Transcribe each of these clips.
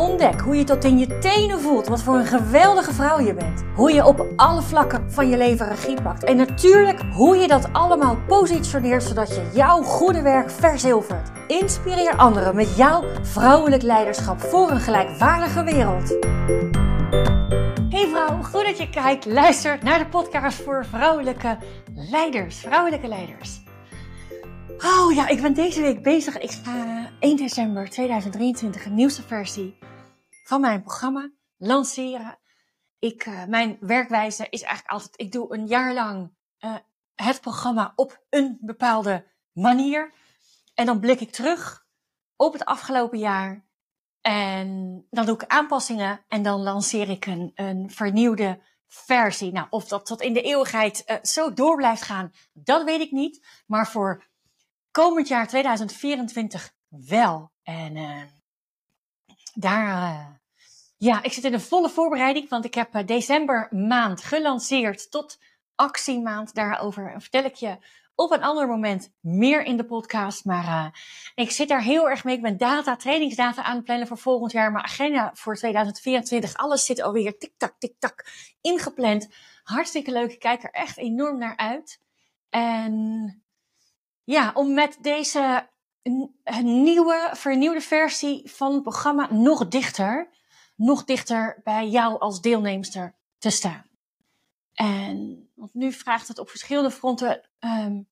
Ontdek hoe je tot in je tenen voelt wat voor een geweldige vrouw je bent. Hoe je op alle vlakken van je leven regie pakt. En natuurlijk hoe je dat allemaal positioneert zodat je jouw goede werk verzilvert. Inspireer anderen met jouw vrouwelijk leiderschap voor een gelijkwaardige wereld. Hey vrouw, goed dat je kijkt, luistert naar de podcast voor vrouwelijke leiders. Vrouwelijke leiders. Oh ja, ik ben deze week bezig. Ik ga 1 december 2023 een nieuwste versie van mijn programma lanceren. Ik, uh, mijn werkwijze is eigenlijk altijd, ik doe een jaar lang uh, het programma op een bepaalde manier. En dan blik ik terug op het afgelopen jaar. En dan doe ik aanpassingen en dan lanceer ik een, een vernieuwde versie. Nou, of dat tot in de eeuwigheid uh, zo door blijft gaan, dat weet ik niet. Maar voor komend jaar 2024 wel. En daar, ja, ik zit in een volle voorbereiding, want ik heb uh, december maand gelanceerd tot actiemaand. Daarover vertel ik je op een ander moment meer in de podcast. Maar ik zit daar heel erg mee. Ik ben data, trainingsdata aan het plannen voor volgend jaar. Mijn agenda voor 2024, alles zit alweer tik-tak, tik-tak ingepland. Hartstikke leuk. Ik kijk er echt enorm naar uit. En ja, om met deze nieuwe, vernieuwde versie van het programma nog dichter, nog dichter bij jou als deelnemster te staan. En want nu vraagt het op verschillende fronten um,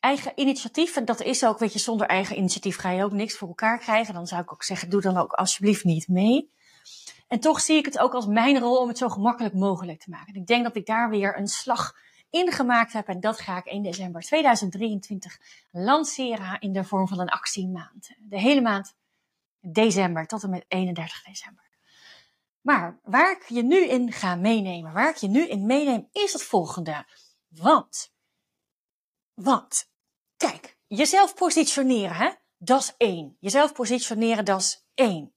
eigen initiatief. En dat is ook, weet je, zonder eigen initiatief ga je ook niks voor elkaar krijgen. Dan zou ik ook zeggen, doe dan ook alsjeblieft niet mee. En toch zie ik het ook als mijn rol om het zo gemakkelijk mogelijk te maken. En ik denk dat ik daar weer een slag ingemaakt heb. En dat ga ik 1 december 2023 lanceren in de vorm van een actiemaand. De hele maand december tot en met 31 december. Maar waar ik je nu in ga meenemen, waar ik je nu in meeneem, is het volgende. Want, want, kijk, jezelf positioneren, hè, dat is één. Jezelf positioneren, dat is één.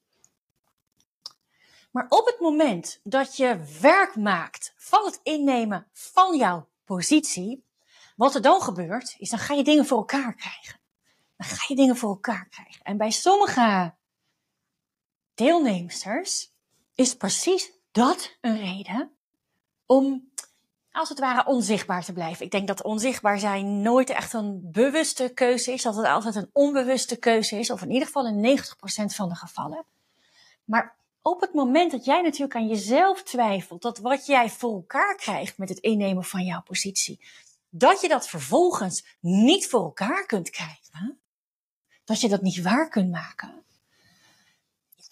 Maar op het moment dat je werk maakt van het innemen van jouw positie, wat er dan gebeurt, is dan ga je dingen voor elkaar krijgen. Dan ga je dingen voor elkaar krijgen. En bij sommige deelnemsters is precies dat een reden om, als het ware, onzichtbaar te blijven. Ik denk dat onzichtbaar zijn nooit echt een bewuste keuze is, dat het altijd een onbewuste keuze is, of in ieder geval in 90% van de gevallen. Maar op het moment dat jij natuurlijk aan jezelf twijfelt, dat wat jij voor elkaar krijgt met het innemen van jouw positie, dat je dat vervolgens niet voor elkaar kunt krijgen, dat je dat niet waar kunt maken,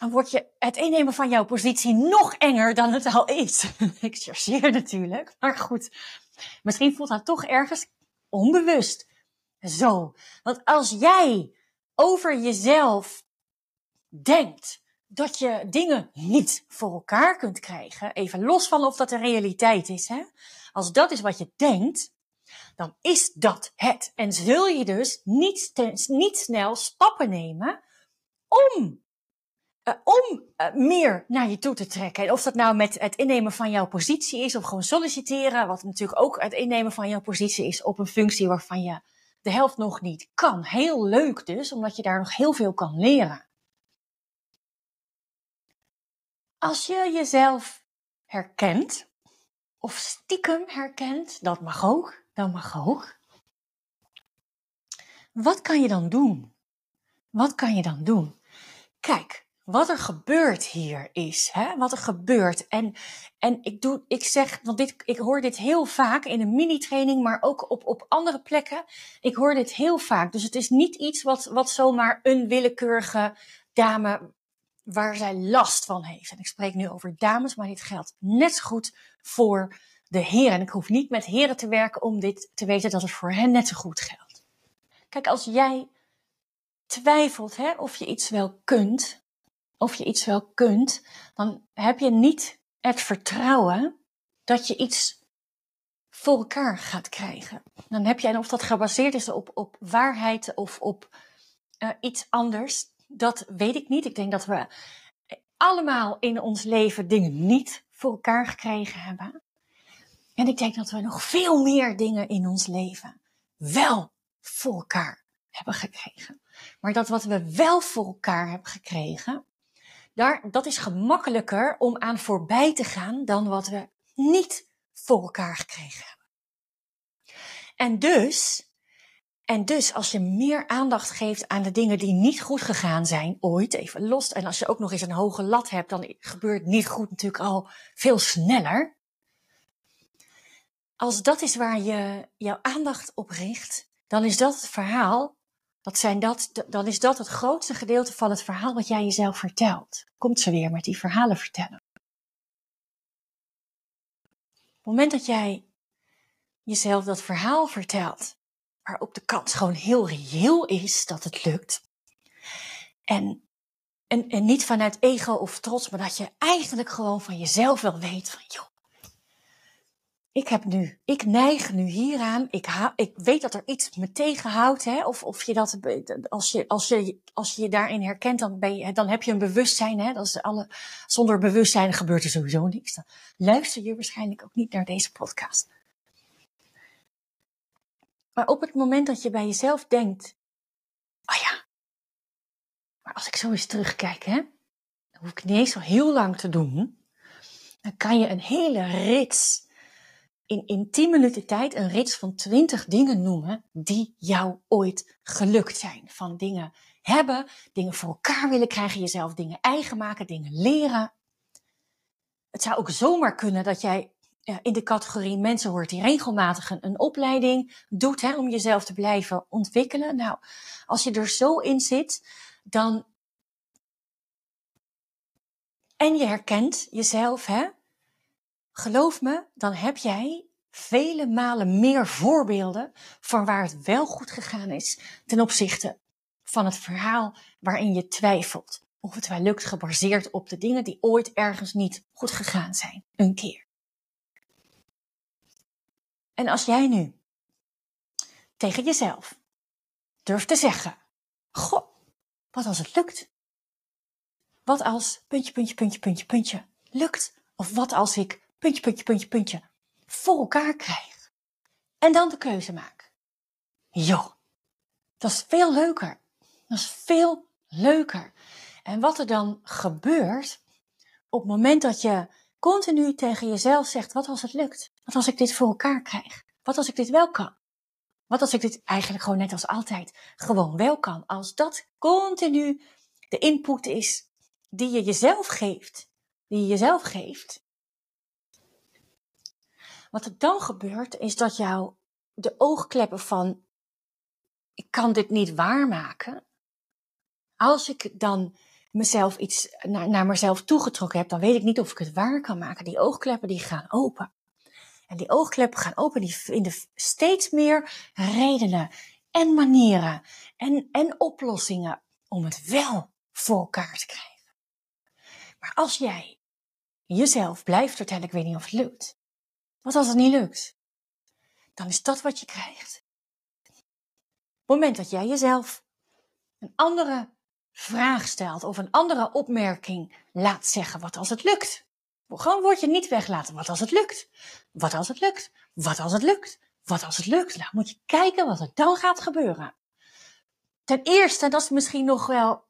dan wordt je het innemen van jouw positie nog enger dan het al is. Ik chargeer natuurlijk, maar goed. Misschien voelt dat toch ergens onbewust. Zo. Want als jij over jezelf denkt dat je dingen niet voor elkaar kunt krijgen, even los van of dat de realiteit is, hè? als dat is wat je denkt, dan is dat het. En zul je dus niet, niet snel stappen nemen om, uh, om uh, meer naar je toe te trekken. En of dat nou met het innemen van jouw positie is, of gewoon solliciteren, wat natuurlijk ook het innemen van jouw positie is op een functie waarvan je de helft nog niet kan. Heel leuk dus, omdat je daar nog heel veel kan leren. Als je jezelf herkent, of stiekem herkent, dat mag ook, dat mag ook. Wat kan je dan doen? Wat kan je dan doen? Kijk, wat er gebeurt hier is, hè, wat er gebeurt. En, en ik, doe, ik zeg, want dit, ik hoor dit heel vaak in een mini-training, maar ook op, op andere plekken. Ik hoor dit heel vaak. Dus het is niet iets wat, wat zomaar een willekeurige dame waar zij last van heeft. En ik spreek nu over dames, maar dit geldt net zo goed voor de heren. En ik hoef niet met heren te werken om dit te weten dat het voor hen net zo goed geldt. Kijk, als jij twijfelt hè, of je iets wel kunt, of je iets wel kunt, dan heb je niet het vertrouwen dat je iets voor elkaar gaat krijgen. Dan heb je, en of dat gebaseerd is op, op waarheid of op uh, iets anders, dat weet ik niet. Ik denk dat we allemaal in ons leven dingen niet voor elkaar gekregen hebben. En ik denk dat we nog veel meer dingen in ons leven wel voor elkaar hebben gekregen. Maar dat wat we wel voor elkaar hebben gekregen, daar, dat is gemakkelijker om aan voorbij te gaan dan wat we niet voor elkaar gekregen hebben. En dus, en dus als je meer aandacht geeft aan de dingen die niet goed gegaan zijn, ooit even los, en als je ook nog eens een hoge lat hebt, dan gebeurt niet goed natuurlijk al veel sneller. Als dat is waar je jouw aandacht op richt, dan is dat het verhaal, dat zijn dat, dan is dat het grootste gedeelte van het verhaal wat jij jezelf vertelt. Komt ze weer met die verhalen vertellen. Op het moment dat jij jezelf dat verhaal vertelt, waarop de kans gewoon heel reëel is dat het lukt, en, en, en niet vanuit ego of trots, maar dat je eigenlijk gewoon van jezelf wel weet van, joh, ik heb nu, ik neig nu hieraan. Ik, ik weet dat er iets me tegenhoudt, hè, of, of je dat, als je, als je, als je je daarin herkent, dan ben je, dan heb je een bewustzijn, hè, dat is alle, zonder bewustzijn gebeurt er sowieso niks. Dan luister je waarschijnlijk ook niet naar deze podcast. Maar op het moment dat je bij jezelf denkt, oh ja, maar als ik zo eens terugkijk, hè, dan hoef ik niet eens zo heel lang te doen. Dan kan je een hele rits in, in 10 minuten tijd een rits van 20 dingen noemen die jou ooit gelukt zijn. Van dingen hebben, dingen voor elkaar willen krijgen, jezelf dingen eigen maken, dingen leren. Het zou ook zomaar kunnen dat jij in de categorie mensen hoort die regelmatig een, een opleiding doet hè, om jezelf te blijven ontwikkelen. Nou, als je er zo in zit, dan. En je herkent jezelf, hè? Geloof me, dan heb jij vele malen meer voorbeelden van waar het wel goed gegaan is ten opzichte van het verhaal waarin je twijfelt of het wel lukt gebaseerd op de dingen die ooit ergens niet goed gegaan zijn, een keer. En als jij nu tegen jezelf durft te zeggen: Goh, wat als het lukt? Wat als puntje, puntje, puntje, puntje, puntje lukt? Of wat als ik puntje, puntje, puntje, puntje voor elkaar krijg. En dan de keuze maak. Joh, dat is veel leuker. Dat is veel leuker. En wat er dan gebeurt op het moment dat je continu tegen jezelf zegt: wat als het lukt? Wat als ik dit voor elkaar krijg? Wat als ik dit wel kan? Wat als ik dit eigenlijk gewoon net als altijd gewoon wel kan? Als dat continu de input is die je jezelf geeft, die je jezelf geeft, wat er dan gebeurt, is dat jou de oogkleppen van ik kan dit niet waarmaken. Als ik dan mezelf iets naar, naar mezelf toegetrokken heb, dan weet ik niet of ik het waar kan maken. Die oogkleppen die gaan open. En die oogkleppen gaan open, die vinden steeds meer redenen en manieren en, en oplossingen om het wel voor elkaar te krijgen. Maar als jij jezelf blijft vertellen, ik weet niet of het lukt, wat als het niet lukt? Dan is dat wat je krijgt. Op het moment dat jij jezelf een andere vraag stelt of een andere opmerking laat zeggen, wat als het lukt? Gewoon word je niet weglaten, wat als het lukt? Wat als het lukt? Wat als het lukt? Wat als het lukt? Nou moet je kijken wat er dan gaat gebeuren. Ten eerste, dat is misschien nog wel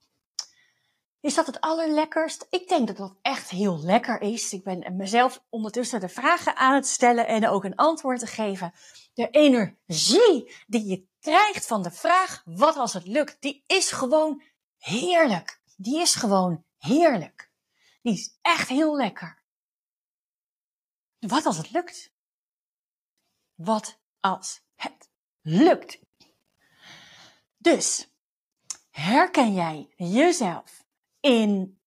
is dat het allerlekkerst? Ik denk dat dat echt heel lekker is. Ik ben mezelf ondertussen de vragen aan het stellen en ook een antwoord te geven. De energie die je krijgt van de vraag, wat als het lukt, die is gewoon heerlijk. Die is gewoon heerlijk. Die is echt heel lekker. Wat als het lukt? Wat als het lukt? Dus, herken jij jezelf in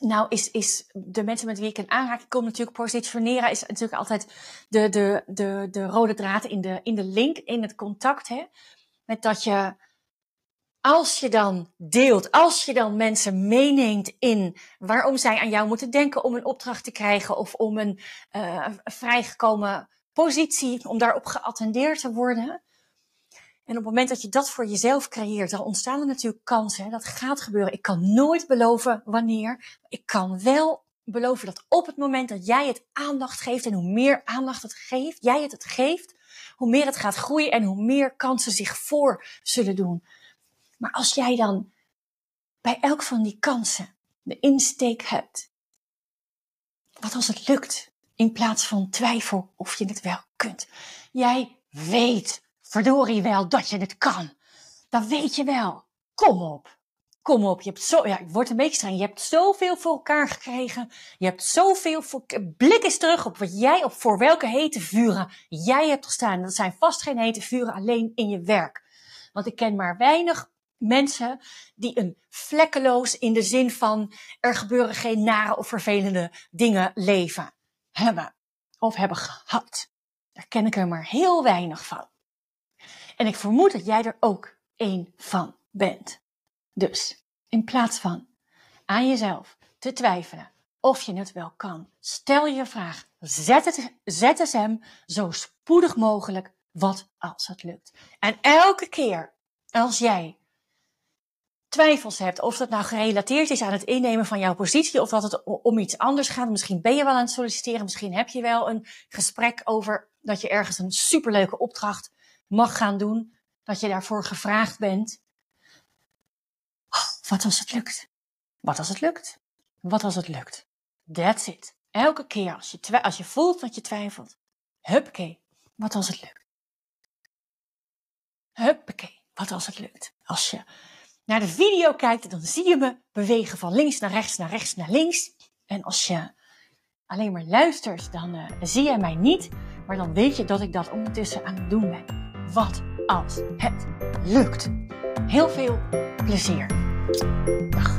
nou, is, is de mensen met wie ik in aanraking kom natuurlijk positioneren is natuurlijk altijd de, de, de, de rode draad in de, in de link, in het contact. Hè? Met dat je, als je dan deelt, als je dan mensen meeneemt in waarom zij aan jou moeten denken om een opdracht te krijgen of om een uh, vrijgekomen positie, om daarop geattendeerd te worden. En op het moment dat je dat voor jezelf creëert, dan ontstaan er natuurlijk kansen. Dat gaat gebeuren. Ik kan nooit beloven wanneer. Ik kan wel beloven dat op het moment dat jij het aandacht geeft en hoe meer aandacht het geeft, jij het het geeft, hoe meer het gaat groeien en hoe meer kansen zich voor zullen doen. Maar als jij dan bij elk van die kansen de insteek hebt, wat als het lukt, in plaats van twijfel of je het wel kunt. Jij weet verdorie wel dat je het kan. Dat weet je wel. Kom op. Kom op. Je hebt zo, ja, ik word een beetje streng. Je hebt zoveel voor elkaar gekregen. Je hebt zoveel voor, blik eens terug op wat jij, op voor welke hete vuren jij hebt gestaan. Dat zijn vast geen hete vuren alleen in je werk. Want ik ken maar weinig mensen die een vlekkeloos in de zin van er gebeuren geen nare of vervelende dingen leven hebben of hebben gehad. Daar ken ik er maar heel weinig van. En ik vermoed dat jij er ook één van bent. Dus in plaats van aan jezelf te twijfelen of je het wel kan, stel je vraag, zet het, zet hem zo spoedig mogelijk wat als het lukt. En elke keer als jij twijfels hebt, of dat nou gerelateerd is aan het innemen van jouw positie, of dat het om iets anders gaat. Misschien ben je wel aan het solliciteren, misschien heb je wel een gesprek over dat je ergens een superleuke opdracht mag gaan doen, dat je daarvoor gevraagd bent. Oh, wat als het lukt? Wat als het lukt? Wat als het lukt? That's it. Elke keer als je, als je voelt dat je twijfelt, huppakee, wat als het lukt? Huppakee, wat als het lukt? Als je naar de video kijkt, dan zie je me bewegen van links naar rechts, naar rechts, naar links. En als je alleen maar luistert, dan uh, zie jij mij niet. Maar dan weet je dat ik dat ondertussen aan het doen ben. Wat als het lukt? Heel veel plezier. Dag.